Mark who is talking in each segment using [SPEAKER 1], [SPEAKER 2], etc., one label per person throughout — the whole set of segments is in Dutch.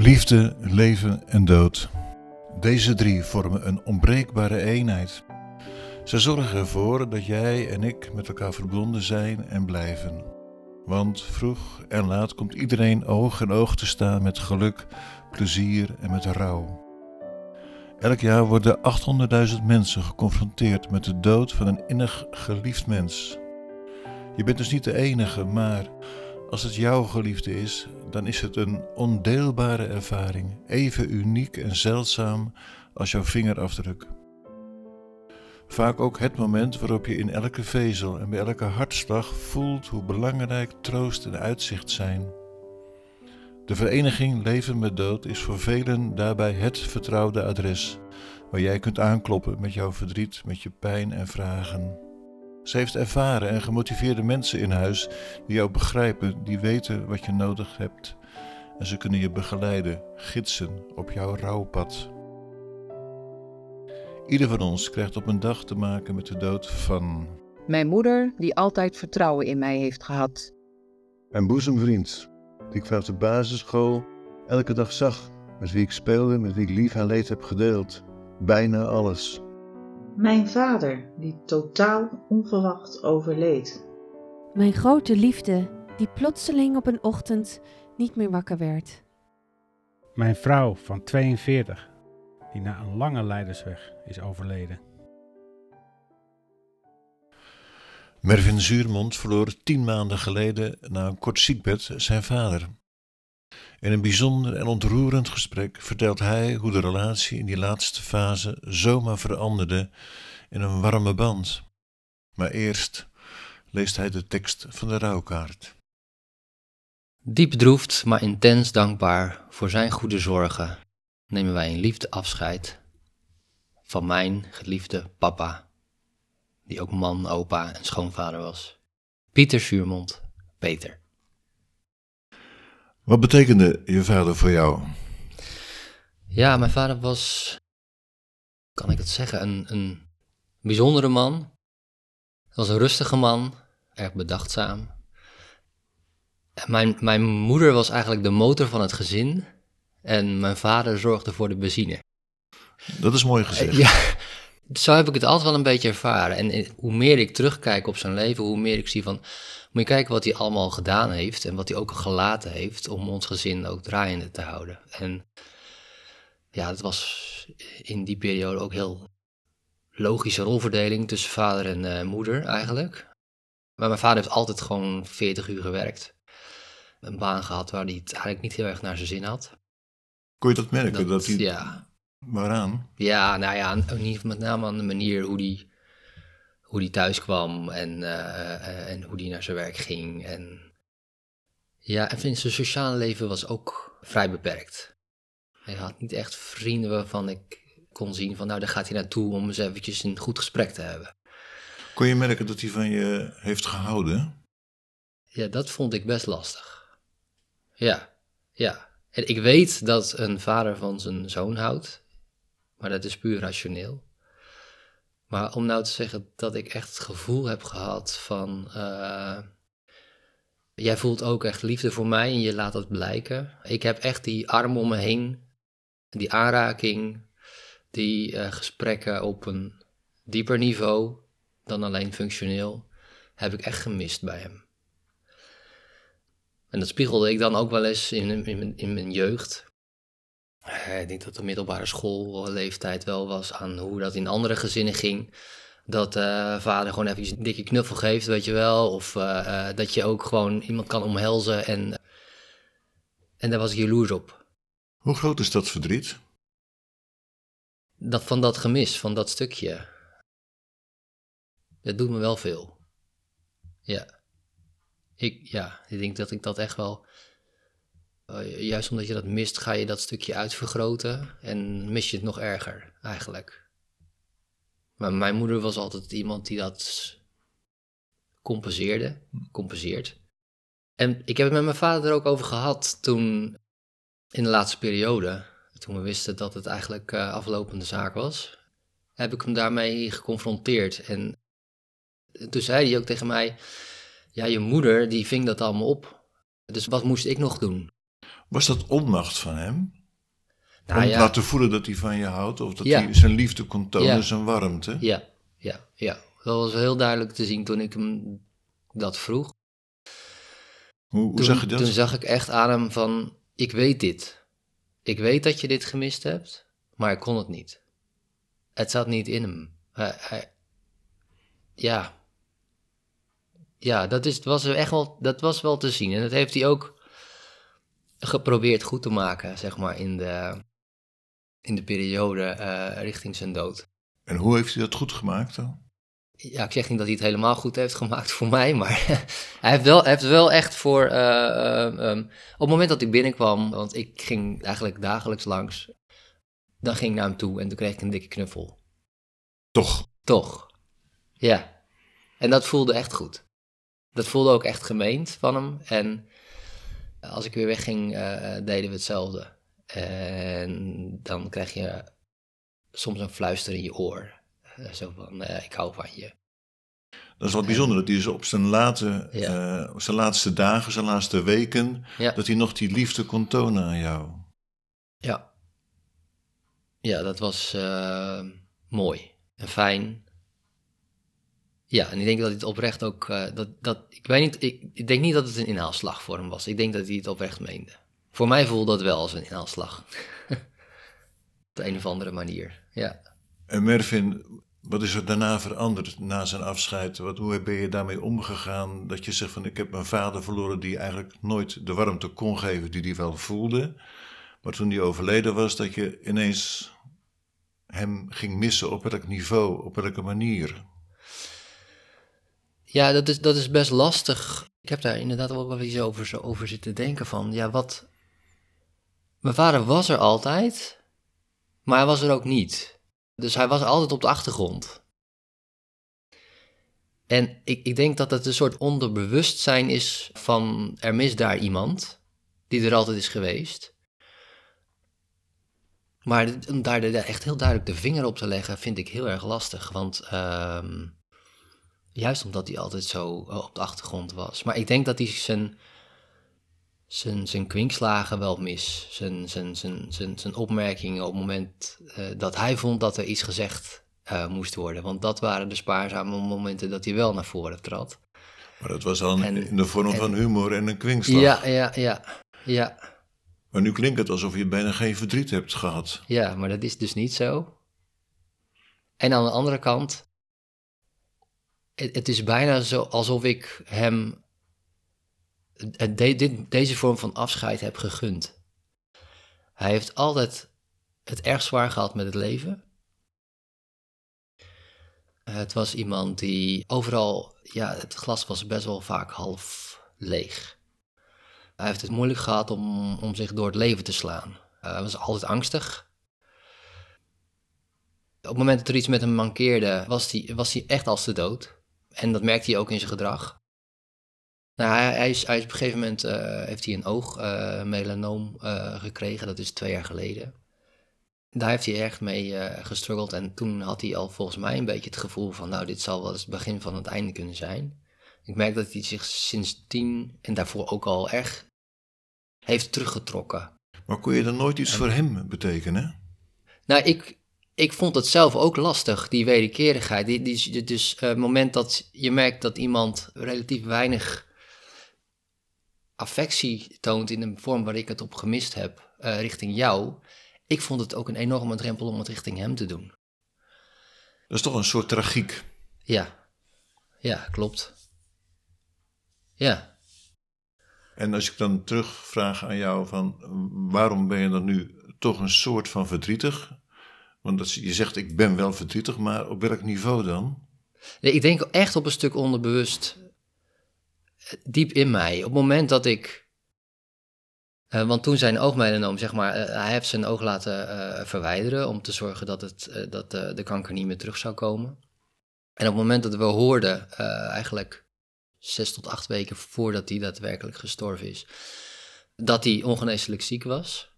[SPEAKER 1] Liefde, leven en dood. Deze drie vormen een onbreekbare eenheid. Ze zorgen ervoor dat jij en ik met elkaar verbonden zijn en blijven. Want vroeg en laat komt iedereen oog in oog te staan met geluk, plezier en met rouw. Elk jaar worden 800.000 mensen geconfronteerd met de dood van een innig geliefd mens. Je bent dus niet de enige, maar als het jouw geliefde is, dan is het een ondeelbare ervaring, even uniek en zeldzaam als jouw vingerafdruk. Vaak ook het moment waarop je in elke vezel en bij elke hartslag voelt hoe belangrijk troost en uitzicht zijn. De vereniging Leven met Dood is voor velen daarbij het vertrouwde adres, waar jij kunt aankloppen met jouw verdriet, met je pijn en vragen. Ze heeft ervaren en gemotiveerde mensen in huis die jou begrijpen, die weten wat je nodig hebt. En ze kunnen je begeleiden, gidsen op jouw rouwpad. Ieder van ons krijgt op een dag te maken met de dood van.
[SPEAKER 2] Mijn moeder, die altijd vertrouwen in mij heeft gehad.
[SPEAKER 3] Mijn boezemvriend, die ik vanaf de basisschool elke dag zag, met wie ik speelde, met wie ik lief en leed heb gedeeld. Bijna alles.
[SPEAKER 4] Mijn vader, die totaal onverwacht overleed.
[SPEAKER 5] Mijn grote liefde, die plotseling op een ochtend niet meer wakker werd.
[SPEAKER 6] Mijn vrouw van 42, die na een lange leidersweg is overleden.
[SPEAKER 1] Mervin Zuurmond verloor tien maanden geleden na een kort ziekbed zijn vader. In een bijzonder en ontroerend gesprek vertelt hij hoe de relatie in die laatste fase zomaar veranderde in een warme band. Maar eerst leest hij de tekst van de rouwkaart.
[SPEAKER 7] Diep bedroefd, maar intens dankbaar voor zijn goede zorgen, nemen wij in liefde afscheid van mijn geliefde papa, die ook man, opa en schoonvader was. Pieter Vuurmond, Peter.
[SPEAKER 1] Wat betekende je vader voor jou?
[SPEAKER 7] Ja, mijn vader was, kan ik het zeggen, een, een bijzondere man. Hij was een rustige man, erg bedachtzaam. En mijn, mijn moeder was eigenlijk de motor van het gezin en mijn vader zorgde voor de benzine.
[SPEAKER 1] Dat is mooi gezegd.
[SPEAKER 7] Ja, zo heb ik het altijd wel een beetje ervaren. En hoe meer ik terugkijk op zijn leven, hoe meer ik zie van... Moet je kijken wat hij allemaal gedaan heeft en wat hij ook gelaten heeft... om ons gezin ook draaiende te houden. En ja, het was in die periode ook heel logische rolverdeling tussen vader en uh, moeder eigenlijk. Maar mijn vader heeft altijd gewoon 40 uur gewerkt. Een baan gehad waar hij het eigenlijk niet heel erg naar zijn zin had.
[SPEAKER 1] Kon je dat merken? Dat, dat hij...
[SPEAKER 7] Ja.
[SPEAKER 1] Waaraan?
[SPEAKER 7] Ja, nou ja, met name aan de manier hoe hij hoe die thuis kwam en, uh, en hoe hij naar zijn werk ging. En ja, en zijn sociale leven was ook vrij beperkt. Hij had niet echt vrienden waarvan ik kon zien van nou, daar gaat hij naartoe om eens eventjes een goed gesprek te hebben.
[SPEAKER 1] Kon je merken dat hij van je heeft gehouden?
[SPEAKER 7] Ja, dat vond ik best lastig. Ja, ja. En ik weet dat een vader van zijn zoon houdt, maar dat is puur rationeel. Maar om nou te zeggen dat ik echt het gevoel heb gehad van. Uh, jij voelt ook echt liefde voor mij en je laat dat blijken. Ik heb echt die arm om me heen, die aanraking, die uh, gesprekken op een dieper niveau dan alleen functioneel, heb ik echt gemist bij hem. En dat spiegelde ik dan ook wel eens in, in mijn jeugd. Eh, ik denk dat de middelbare schoolleeftijd wel was aan hoe dat in andere gezinnen ging. Dat uh, vader gewoon even een dikke knuffel geeft, weet je wel. Of uh, dat je ook gewoon iemand kan omhelzen. En, en daar was ik jaloers op.
[SPEAKER 1] Hoe groot is dat verdriet?
[SPEAKER 7] Dat van dat gemis, van dat stukje. Dat doet me wel veel. Ja. Ik, ja, ik denk dat ik dat echt wel uh, juist omdat je dat mist, ga je dat stukje uitvergroten en mis je het nog erger eigenlijk. Maar mijn moeder was altijd iemand die dat compenseerde, compenseert. En ik heb het met mijn vader er ook over gehad toen, in de laatste periode, toen we wisten dat het eigenlijk uh, aflopende zaak was, heb ik hem daarmee geconfronteerd. En toen zei hij ook tegen mij, ja, je moeder die ving dat allemaal op. Dus wat moest ik nog doen?
[SPEAKER 1] Was dat onmacht van hem?
[SPEAKER 7] Nou
[SPEAKER 1] Om te
[SPEAKER 7] ja.
[SPEAKER 1] laten voelen dat hij van je houdt? Of dat
[SPEAKER 7] Ja.
[SPEAKER 1] hij zijn liefde kon tonen,
[SPEAKER 7] Ja.
[SPEAKER 1] zijn warmte?
[SPEAKER 7] Ja, ja, ja. Dat was heel duidelijk te zien toen ik hem dat vroeg.
[SPEAKER 1] Hoe, hoe
[SPEAKER 7] Toen,
[SPEAKER 1] zag je dat?
[SPEAKER 7] toen zag ik echt aan hem van, ik weet dit. Ik weet dat je dit gemist hebt, maar ik kon het niet. Het zat niet in hem. Hij, hij- ja. Ja, dat, is, was echt wel, dat was wel te zien. En dat heeft hij ook geprobeerd goed te maken, zeg maar, in de, in de periode eh, richting zijn dood.
[SPEAKER 1] En hoe heeft hij dat goed gemaakt dan?
[SPEAKER 7] Ja, ik zeg niet dat hij het helemaal goed heeft gemaakt voor mij, maar hij heeft wel, hij heeft wel echt voor. eh, eh, ehm, op het moment dat ik binnenkwam, want ik ging eigenlijk dagelijks langs, dan ging ik naar hem toe en toen kreeg ik een dikke knuffel.
[SPEAKER 1] Toch?
[SPEAKER 7] Toch? Ja. En dat voelde echt goed. Dat voelde ook echt gemeend van hem. En als ik weer wegging, eh, deden we hetzelfde. En dan krijg je soms een fluister in je oor. Eh, zo van, eh, ik hou van je.
[SPEAKER 1] Dat is wel bijzonder dat hij dus op zijn, late,
[SPEAKER 7] Ja.
[SPEAKER 1] eh, op zijn laatste dagen, zijn laatste weken,
[SPEAKER 7] Ja.
[SPEAKER 1] dat hij nog die liefde kon tonen aan jou.
[SPEAKER 7] Ja. Ja, dat was eh, mooi en fijn. Ja, en ik denk dat hij het oprecht ook. eh, dat, dat, ik, weet niet, ik, denk niet dat het een inhaalslag voor hem was. Ik denk dat hij het oprecht meende. Voor mij voelde dat wel als een inhaalslag. Op de een of andere manier. Ja.
[SPEAKER 1] En Mervin, wat is er daarna veranderd na zijn afscheid? Wat, hoe ben je daarmee omgegaan? Dat je zegt van ik heb mijn vader verloren die eigenlijk nooit de warmte kon geven die hij wel voelde. Maar toen hij overleden was, dat je ineens hem ging missen. Op welk niveau, op welke manier?
[SPEAKER 7] Ja, dat is, dat is best lastig. Ik heb daar inderdaad wel iets over, zo over zitten denken van, ja, wat... Mijn vader was er altijd, maar hij was er ook niet. Dus hij was altijd op de achtergrond. En ik, ik denk dat het een soort onderbewustzijn is van, er mist daar iemand, die er altijd is geweest. Maar om daar echt heel duidelijk de vinger op te leggen, vind ik heel erg lastig. Want ehm, Juist omdat hij altijd zo eh, op de achtergrond was. Maar ik denk dat hij zijn, zijn, zijn kwinkslagen wel mis. Zijn, zijn, zijn, zijn, zijn opmerkingen op het moment eh, dat hij vond dat er iets gezegd eh, moest worden. Want dat waren de spaarzame momenten dat hij wel naar voren trad.
[SPEAKER 1] Maar dat was dan
[SPEAKER 7] En-
[SPEAKER 1] in de vorm
[SPEAKER 7] en-
[SPEAKER 1] van humor en een kwinkslag.
[SPEAKER 7] Ja, ja, ja, ja.
[SPEAKER 1] Maar nu klinkt het alsof je bijna geen verdriet hebt gehad.
[SPEAKER 7] Ja, maar dat is dus niet zo. En aan de andere kant, het, is bijna zo alsof ik hem deze vorm van afscheid heb gegund. Hij heeft altijd het erg zwaar gehad met het leven. Het was iemand die overal, ja, het glas was best wel vaak half leeg. Hij heeft het moeilijk gehad om, om zich door het leven te slaan. Hij was altijd angstig. Op het moment dat er iets met hem mankeerde, was hij, was hij echt als de dood. En dat merkte hij ook in zijn gedrag. Nou, hij, hij is, hij is op een gegeven moment eh, heeft hij een oogmelanoom eh gekregen. Dat is twee jaar geleden. Daar heeft hij erg mee eh gestruggeld. En toen had hij al volgens mij een beetje het gevoel van... nou, dit zal wel eens het begin van het einde kunnen zijn. Ik merk dat hij zich sindsdien en daarvoor ook al erg heeft teruggetrokken.
[SPEAKER 1] Maar kon je dan nooit iets voor hem betekenen?
[SPEAKER 7] Nou, ik, ik vond het zelf ook lastig, die wederkerigheid. Die, die, dus eh, het moment dat je merkt dat iemand relatief weinig affectie toont in een vorm waar ik het op gemist heb, eh, richting jou. Ik vond het ook een enorme drempel om het richting hem te doen.
[SPEAKER 1] Dat is toch een soort tragiek.
[SPEAKER 7] Ja, ja, klopt. Ja.
[SPEAKER 1] En als ik dan terugvraag aan jou van waarom ben je dan nu toch een soort van verdrietig? Want dat, je zegt ik ben wel verdrietig, maar op welk niveau dan?
[SPEAKER 7] Nee, ik denk echt op een stuk onderbewust, eh, diep in mij. Op het moment dat ik. eh, want toen zijn oogmelanoom, zeg maar, eh, hij heeft zijn oog laten verwijderen om te zorgen dat, het, dat de kanker niet meer terug zou komen. En op het moment dat we hoorden, eigenlijk zes tot acht weken voordat hij daadwerkelijk gestorven is, dat hij ongeneeslijk ziek was.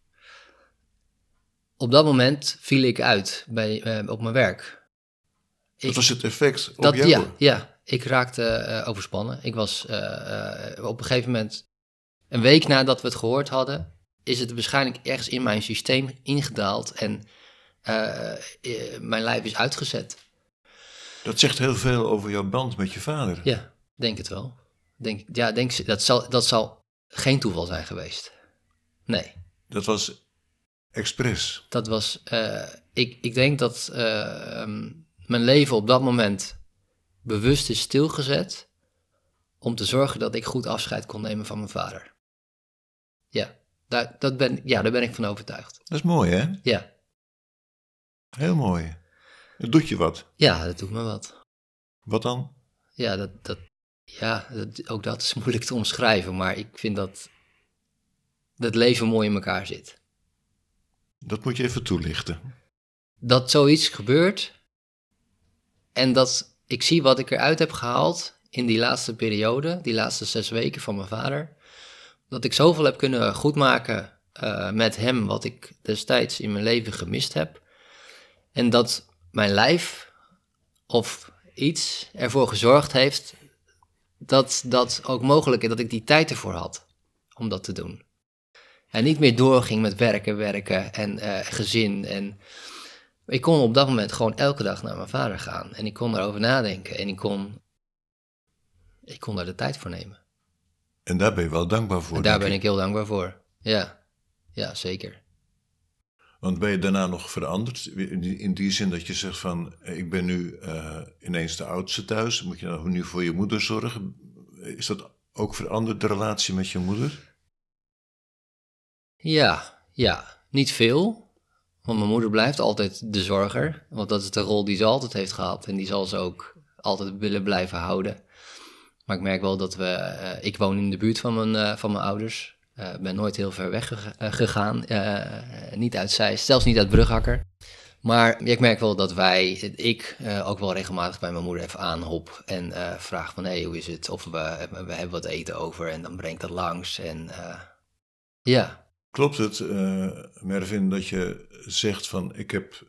[SPEAKER 7] Op dat moment viel ik uit bij, eh, op mijn werk.
[SPEAKER 1] Dat
[SPEAKER 7] Ik-
[SPEAKER 1] was het effect op
[SPEAKER 7] dat,
[SPEAKER 1] jou?
[SPEAKER 7] ja, ja, ik raakte eh, overspannen. Ik was eh, op een gegeven moment, een week nadat we het gehoord hadden, is het waarschijnlijk ergens in mijn systeem ingedaald en mijn lijf is uitgezet.
[SPEAKER 1] Dat zegt heel veel over jouw band met je vader.
[SPEAKER 7] Ja, denk het wel. Denk, ja, denk, dat, zal, dat zal geen toeval zijn geweest. Nee,
[SPEAKER 1] Dat was expres.
[SPEAKER 7] dat was. eh, ik, ik denk dat eh, ehm, mijn leven op dat moment bewust is stilgezet. om te zorgen dat ik goed afscheid kon nemen van mijn vader. Ja, daar, dat ben, ja, daar ben ik van overtuigd.
[SPEAKER 1] Dat is mooi, hè?
[SPEAKER 7] Ja,
[SPEAKER 1] Heel mooi. Het doet je wat.
[SPEAKER 7] ja dat doet me wat.
[SPEAKER 1] Wat dan?
[SPEAKER 7] Ja, dat, dat, ja dat, ook dat is moeilijk te omschrijven, maar ik vind dat dat leven mooi in elkaar zit.
[SPEAKER 1] Dat moet je even toelichten.
[SPEAKER 7] Dat zoiets gebeurt en dat ik zie wat ik eruit heb gehaald in die laatste periode, die laatste zes weken van mijn vader, dat ik zoveel heb kunnen goedmaken eh, met hem wat ik destijds in mijn leven gemist heb. En dat mijn lijf of iets ervoor gezorgd heeft dat dat ook mogelijk is, dat ik die tijd ervoor had om dat te doen. En niet meer doorging met werken, werken en eh, gezin. En ik kon op dat moment gewoon elke dag naar mijn vader gaan. En ik kon erover nadenken en ik kon, ik kon daar de tijd voor nemen.
[SPEAKER 1] En daar ben je wel dankbaar voor.
[SPEAKER 7] en daar ben ik heel dankbaar voor. Ja, ja zeker.
[SPEAKER 1] Want ben je daarna nog veranderd? In die, in die zin dat je zegt van, ik ben nu eh, ineens de oudste thuis. Moet je dan nu voor je moeder zorgen? Is dat ook veranderd, de relatie met je moeder?
[SPEAKER 7] Ja, ja, niet veel. Want mijn moeder blijft altijd de zorger. Want dat is de rol die ze altijd heeft gehad. En die zal ze ook altijd willen blijven houden. Maar ik merk wel dat we... eh, ik woon in de buurt van mijn, eh, van mijn ouders. Eh, ben nooit heel ver weg gega- gegaan. Niet uit Zeist, zelfs niet uit Brughakker. Maar ik merk wel dat wij, ik ook wel regelmatig bij mijn moeder even aanhop. En vraag van, hé, hey, hoe is het? Of we, we hebben wat eten over. En dan breng ik dat langs. En ja,
[SPEAKER 1] Klopt het, eh, Mervin, dat je zegt van, ik heb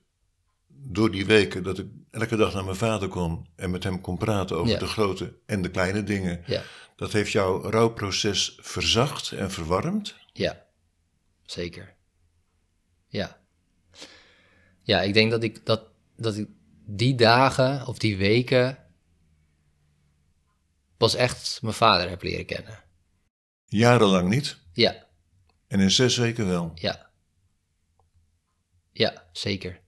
[SPEAKER 1] door die weken dat ik elke dag naar mijn vader kon en met hem kon praten over
[SPEAKER 7] Ja.
[SPEAKER 1] de grote en de kleine dingen,
[SPEAKER 7] ja.
[SPEAKER 1] dat heeft jouw rouwproces verzacht en verwarmd?
[SPEAKER 7] Ja, zeker. Ja. Ja, ik denk dat ik, dat, dat ik die dagen of die weken pas echt mijn vader heb leren kennen.
[SPEAKER 1] Jarenlang niet
[SPEAKER 7] Ja,
[SPEAKER 1] en in zes weken wel.
[SPEAKER 7] ja. Ja, zeker.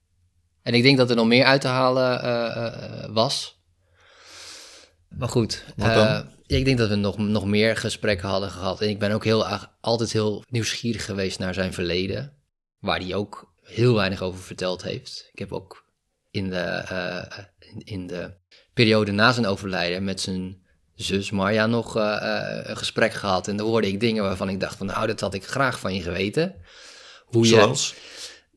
[SPEAKER 7] En ik denk dat er nog meer uit te halen eh, eh, was. Maar goed, eh, ik denk dat we nog, nog meer gesprekken hadden gehad. En ik ben ook heel, altijd heel nieuwsgierig geweest naar zijn verleden. Waar hij ook heel weinig over verteld heeft. Ik heb ook in de, eh, in, in de periode na zijn overlijden met zijn zus Marja nog eh, eh, een gesprek gehad. En daar hoorde ik dingen waarvan ik dacht van nou, dat had ik graag van je geweten. Hoe je,
[SPEAKER 1] Zoals?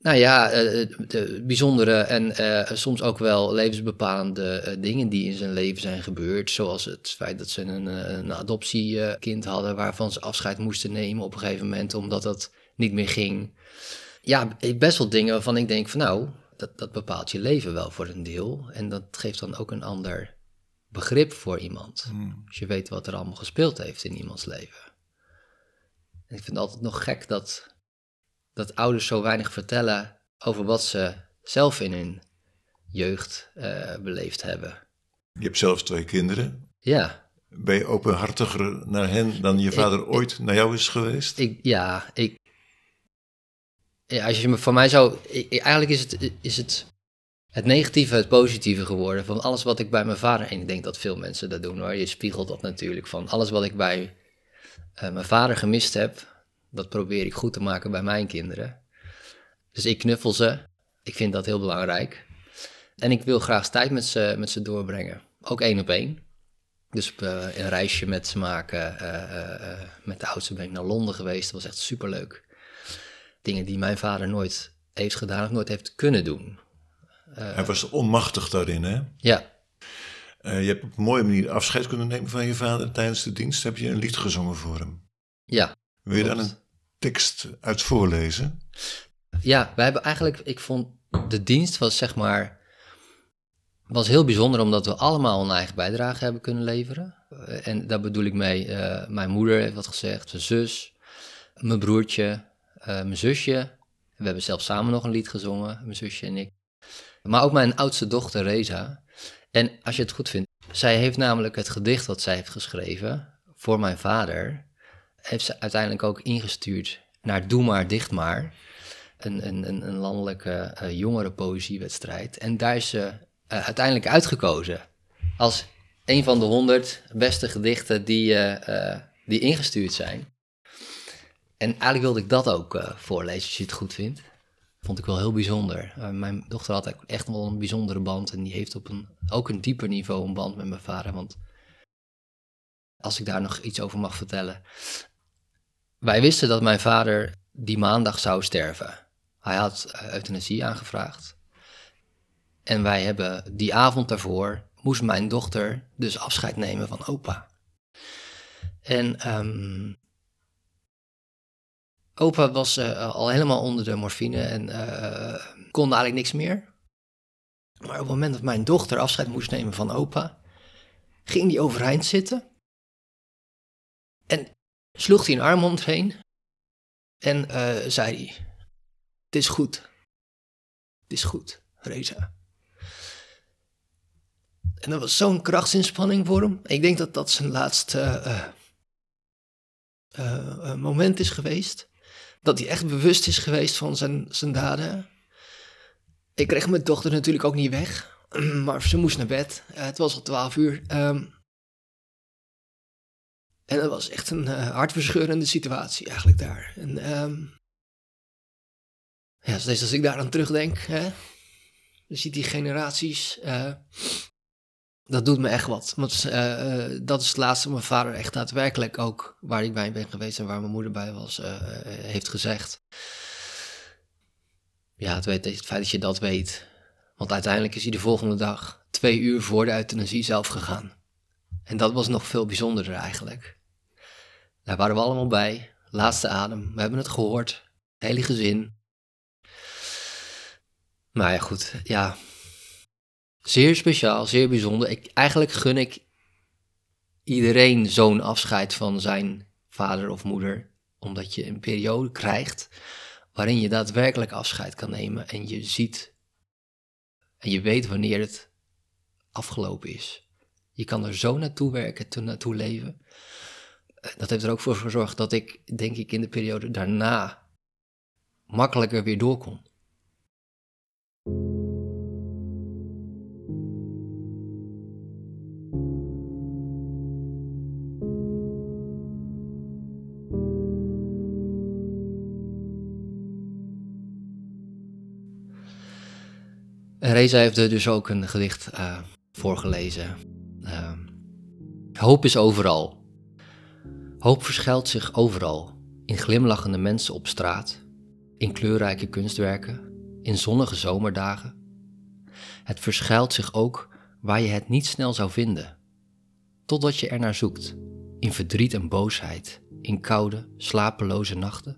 [SPEAKER 7] nou ja, eh, de bijzondere en soms ook wel levensbepalende dingen die in zijn leven zijn gebeurd. Zoals het feit dat ze een, een adoptiekind hadden waarvan ze afscheid moesten nemen op een gegeven moment omdat dat niet meer ging. Ja, best wel dingen waarvan ik denk van nou, dat, dat bepaalt je leven wel voor een deel. En dat geeft dan ook een ander begrip voor iemand.
[SPEAKER 1] Hmm.
[SPEAKER 7] Als je weet wat er allemaal gespeeld heeft in iemands leven. En ik vind het altijd nog gek dat, dat ouders zo weinig vertellen over wat ze zelf in hun jeugd eh, beleefd hebben.
[SPEAKER 1] Je hebt zelf twee kinderen.
[SPEAKER 7] Ja,
[SPEAKER 1] Ben je openhartiger naar hen dan je vader
[SPEAKER 7] ik-
[SPEAKER 1] ooit naar jou is geweest?
[SPEAKER 7] ik, ja, ik. Ja, als je me van mij zou. ik- eigenlijk is het, is het het negatieve het positieve geworden. Van alles wat ik bij mijn vader. En ik denk dat veel mensen dat doen hoor. Je spiegelt dat natuurlijk. Van alles wat ik bij eh, mijn vader gemist heb. Dat probeer ik goed te maken bij mijn kinderen. Dus ik knuffel ze. Ik vind dat heel belangrijk. En ik wil graag tijd met ze, met ze doorbrengen. Ook één op één. Dus eh, een reisje met ze maken. eh, met de oudste ben ik naar Londen geweest. Dat was echt superleuk. Dingen die mijn vader nooit heeft gedaan of nooit heeft kunnen doen.
[SPEAKER 1] Hij was onmachtig daarin, hè?
[SPEAKER 7] Ja,
[SPEAKER 1] Eh, je hebt op een mooie manier afscheid kunnen nemen van je vader. Tijdens de dienst heb je een lied gezongen voor hem.
[SPEAKER 7] ja.
[SPEAKER 1] Wil je daar een tekst uit voorlezen?
[SPEAKER 7] Ja, wij hebben eigenlijk, ik vond de dienst was zeg maar, was heel bijzonder omdat we allemaal een eigen bijdrage hebben kunnen leveren. Eh, En daar bedoel ik mee, eh, mijn moeder heeft wat gezegd, mijn zus, mijn broertje, eh, mijn zusje. We hebben zelfs samen nog een lied gezongen, mijn zusje en ik. Maar ook mijn oudste dochter Reza. En als je het goed vindt, zij heeft namelijk het gedicht dat zij heeft geschreven voor mijn vader, heeft ze uiteindelijk ook ingestuurd naar Doe maar, dicht maar. Een, een, een, landelijke uh, jongerenpoëziewedstrijd. En daar is ze uh, uiteindelijk uitgekozen als een van de honderd beste gedichten die, uh, die ingestuurd zijn. En eigenlijk wilde ik dat ook voorlezen, als je het goed vindt. Vond ik wel heel bijzonder. mijn dochter had echt wel een bijzondere band. En die heeft op een, ook een dieper niveau een band met mijn vader. Want als ik daar nog iets over mag vertellen. Wij wisten dat mijn vader die maandag zou sterven. Hij had euthanasie aangevraagd. En wij hebben die avond daarvoor, moest mijn dochter dus afscheid nemen van opa. En um, opa was uh, al helemaal onder de morfine en uh, kon eigenlijk niks meer. Maar op het moment dat mijn dochter afscheid moest nemen van opa, ging die overeind zitten. En sloeg hij een arm om heen en uh, zei hij: Het is goed. Het is goed, Reza. En dat was zo'n krachtsinspanning voor hem. Ik denk dat dat zijn laatste moment is geweest. Dat hij echt bewust is geweest van zijn, zijn daden. Ik kreeg mijn dochter natuurlijk ook niet weg. Maar ze moest naar bed. het was al twaalf uur. Um, en dat was echt een uh, hartverscheurende situatie eigenlijk daar. En um, ja, steeds als ik daar aan terugdenk, hè, je ziet die generaties, uh, dat doet me echt wat. Want uh, dat is het laatste mijn vader echt daadwerkelijk ook, waar ik bij ben geweest en waar mijn moeder bij was, heeft gezegd. Ja, het, weet, feit dat je dat weet. Want uiteindelijk is hij de volgende dag, twee uur voor de euthanasie zelf gegaan. En dat was nog veel bijzonderder eigenlijk. Daar waren we allemaal bij. Laatste adem. We hebben het gehoord. Hele gezin. Maar ja, goed. Ja. Zeer speciaal, zeer bijzonder. Ik, eigenlijk gun ik iedereen zo'n afscheid van zijn vader of moeder. Omdat je een periode krijgt waarin je daadwerkelijk afscheid kan nemen. En je ziet en je weet wanneer het afgelopen is. Je kan er zo naartoe werken, naartoe leven dat heeft er ook voor gezorgd dat ik, denk ik, in de periode daarna makkelijker weer door Reza heeft er dus ook een gedicht uh, voorgelezen. Uh, hoop is overal. Hoop verschuilt zich overal, in glimlachende mensen op straat, in kleurrijke kunstwerken, in zonnige zomerdagen. Het verschuilt zich ook waar je het niet snel zou vinden, totdat je er naar zoekt, in verdriet en boosheid, in koude, slapeloze nachten,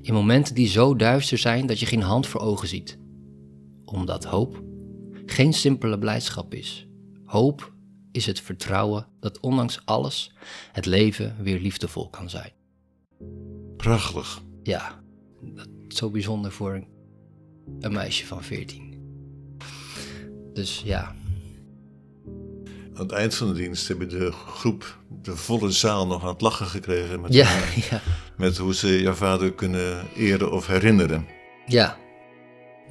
[SPEAKER 7] in momenten die zo duister zijn dat je geen hand voor ogen ziet. Omdat hoop geen simpele blijdschap is. Hoop is het vertrouwen dat ondanks alles het leven weer liefdevol kan zijn.
[SPEAKER 1] Prachtig.
[SPEAKER 7] Ja, dat is zo bijzonder voor een meisje van 14. Dus ja.
[SPEAKER 1] Aan het eind van de dienst hebben de groep de volle zaal nog aan het lachen gekregen. Met,
[SPEAKER 7] ja, ja.
[SPEAKER 1] met hoe ze jouw vader kunnen eren of herinneren.
[SPEAKER 7] Ja,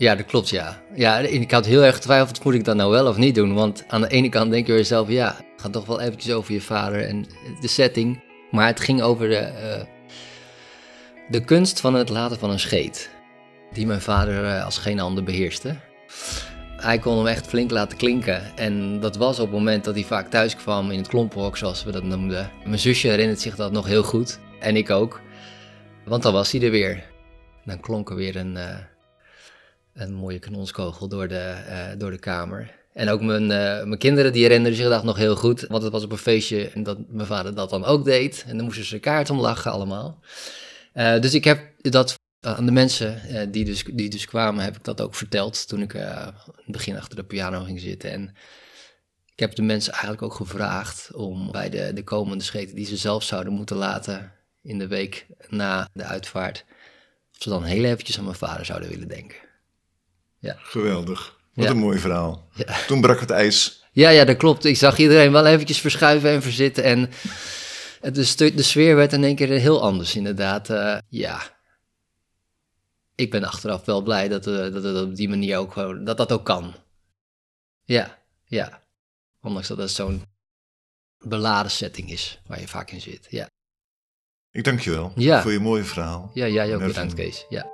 [SPEAKER 7] ja, dat klopt, ja. Ja, ik had heel erg getwijfeld, moet ik dat nou wel of niet doen? Want aan de ene kant denk je jezelf, ja, gaat toch wel eventjes over je vader en de setting. Maar het ging over de, uh, de kunst van het laten van een scheet. Die mijn vader uh, als geen ander beheerste. Hij kon hem echt flink laten klinken. En dat was op het moment dat hij vaak thuis kwam in het klompenhok, zoals we dat noemden. Mijn zusje herinnert zich dat nog heel goed. En ik ook. Want dan was hij er weer. Dan klonk er weer een... Uh, een mooie kanonskogel door de, uh, door de kamer. En ook mijn, uh, mijn kinderen die herinnerden zich dat nog heel goed. Want het was op een feestje en dat mijn vader dat dan ook deed. En dan moesten ze kaart om lachen allemaal. Uh, dus ik heb dat aan de mensen die, dus, die dus kwamen, heb ik dat ook verteld. Toen ik in het begin achter de piano ging zitten. En ik heb de mensen eigenlijk ook gevraagd om bij de, de komende scheten die ze zelf zouden moeten laten in de week na de uitvaart ze dan heel eventjes aan mijn vader zouden willen denken.
[SPEAKER 1] Geweldig. Wat
[SPEAKER 7] Ja.
[SPEAKER 1] een mooi verhaal.
[SPEAKER 7] Ja.
[SPEAKER 1] Toen brak het ijs.
[SPEAKER 7] Ja, ja, dat klopt. Ik zag iedereen wel eventjes verschuiven en verzitten. En de, de sfeer werd in één keer heel anders, inderdaad. Eh, ja. Ik ben achteraf wel blij dat, eh, dat het op die manier ook gewoon, dat dat ook kan. Ja, ja. Ondanks dat het zo'n beladen setting is waar je vaak in zit. Ja,
[SPEAKER 1] Ik dank je wel
[SPEAKER 7] Ja.
[SPEAKER 1] voor je mooie verhaal.
[SPEAKER 7] ja jij ook bedankt, Kees. Ja.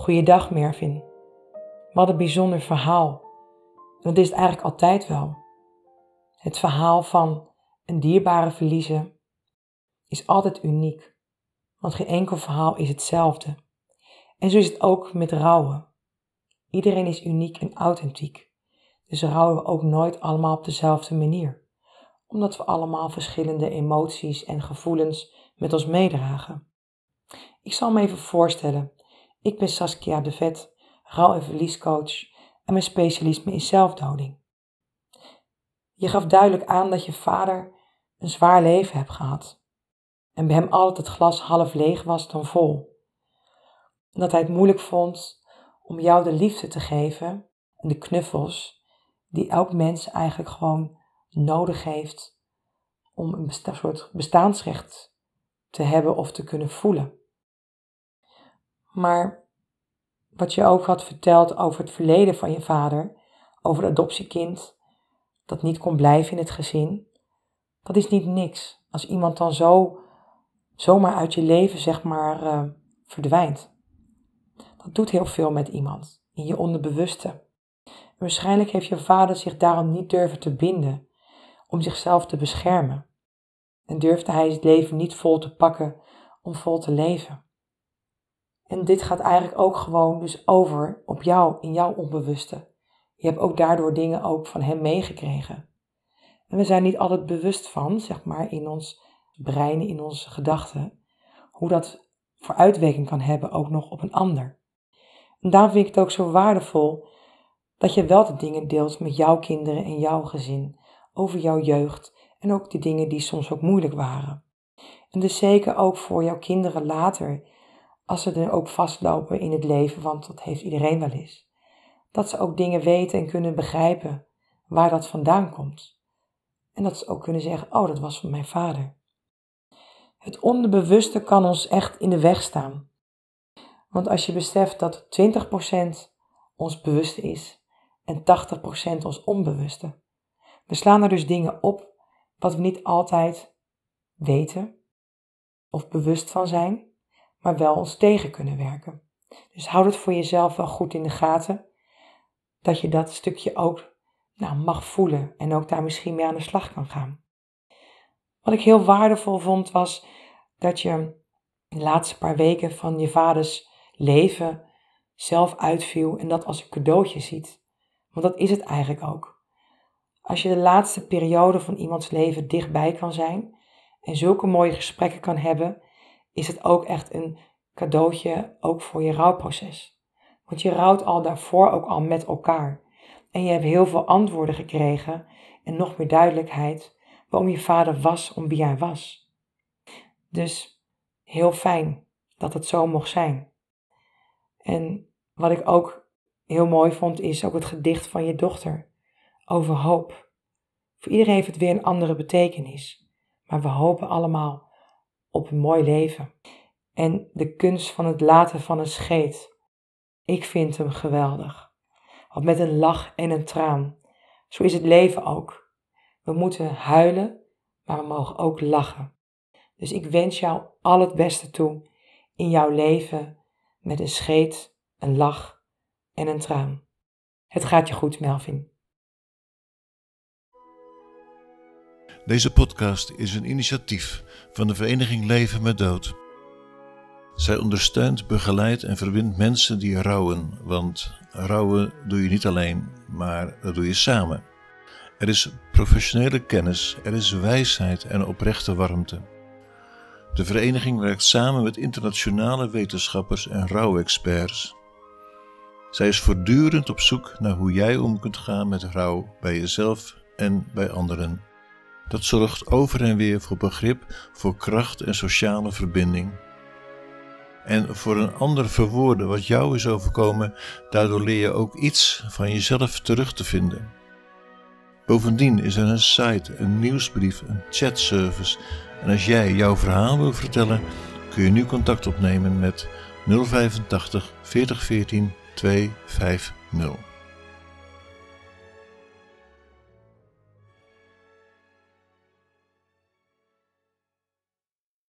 [SPEAKER 8] Goeiedag, Mervin. Wat een bijzonder verhaal. Dat is het eigenlijk altijd wel. Het verhaal van een dierbare verliezen is altijd uniek, want geen enkel verhaal is hetzelfde. En zo is het ook met rouwen. Iedereen is uniek en authentiek, dus rouwen we ook nooit allemaal op dezelfde manier, omdat we allemaal verschillende emoties en gevoelens met ons meedragen. Ik zal me even voorstellen. Ik ben Saskia de Vet, rouw- en verliescoach en mijn specialisme is zelfdoding. Je gaf duidelijk aan dat je vader een zwaar leven hebt gehad en bij hem altijd het glas half leeg was dan vol. Dat hij het moeilijk vond om jou de liefde te geven en de knuffels die elk mens eigenlijk gewoon nodig heeft om een soort bestaansrecht te hebben of te kunnen voelen. Maar wat je ook had verteld over het verleden van je vader, over het adoptiekind dat niet kon blijven in het gezin, dat is niet niks. Als iemand dan zo zomaar uit je leven, zeg maar, eh, verdwijnt. Dat doet heel veel met iemand, in je onderbewuste. Waarschijnlijk heeft je vader zich daarom niet durven te binden, om zichzelf te beschermen. En durfde hij het leven niet vol te pakken om vol te leven. En dit gaat eigenlijk ook gewoon dus over op jou, in jouw onbewuste. Je hebt ook daardoor dingen ook van hem meegekregen. En we zijn niet altijd bewust van, zeg maar, in ons brein, in onze gedachten, hoe dat voor uitwerking kan hebben ook nog op een ander. En daarom vind ik het ook zo waardevol dat je wel de dingen deelt met jouw kinderen en jouw gezin, over jouw jeugd en ook de dingen die soms ook moeilijk waren. En dus zeker ook voor jouw kinderen later, als ze er ook vastlopen in het leven, want dat heeft iedereen wel eens. Dat ze ook dingen weten en kunnen begrijpen waar dat vandaan komt. En dat ze ook kunnen zeggen, oh, dat was van mijn vader. Het onderbewuste kan ons echt in de weg staan. Want als je beseft dat 20% ons bewuste is en 80% ons onbewuste. We slaan er dus dingen op wat we niet altijd weten of bewust van zijn, maar wel ons tegen kunnen werken. Dus houd het voor jezelf wel goed in de gaten, dat je dat stukje ook nou, mag voelen en ook daar misschien mee aan de slag kan gaan. Wat ik heel waardevol vond was dat je de laatste paar weken van je vaders leven zelf uitviel en dat als een cadeautje ziet. Want dat is het eigenlijk ook. Als je de laatste periode van iemands leven dichtbij kan zijn en zulke mooie gesprekken kan hebben, is het ook echt een cadeautje ook voor je rouwproces. Want je rouwt al daarvoor ook al met elkaar. En je hebt heel veel antwoorden gekregen en nog meer duidelijkheid waarom je vader was om wie hij was. Dus heel fijn dat het zo mocht zijn. En wat ik ook heel mooi vond, is ook het gedicht van je dochter over hoop. Voor iedereen heeft het weer een andere betekenis, maar we hopen allemaal op een mooi leven. En de kunst van het laten van een scheet, ik vind hem geweldig. Want met een lach en een traan, zo is het leven ook. We moeten huilen, maar we mogen ook lachen. Dus ik wens jou al het beste toe in jouw leven met een scheet, een lach en een traan. Het gaat je goed, Melvin.
[SPEAKER 1] Deze podcast is een initiatief van de Vereniging Leven met Dood. Zij ondersteunt, begeleidt en verbindt mensen die rouwen, want rouwen doe je niet alleen, maar dat doe je samen. Er is professionele kennis, er is wijsheid en oprechte warmte. De vereniging werkt samen met internationale wetenschappers en rouwexperts. Zij is voortdurend op zoek naar hoe jij om kunt gaan met rouw bij jezelf en bij anderen. Dat zorgt over en weer voor begrip, voor kracht en sociale verbinding. En voor een ander verwoorden wat jou is overkomen, daardoor leer je ook iets van jezelf terug te vinden. Bovendien is er een site, een nieuwsbrief, een chatservice. En als jij jouw verhaal wil vertellen, kun je nu contact opnemen met 085 4014 250.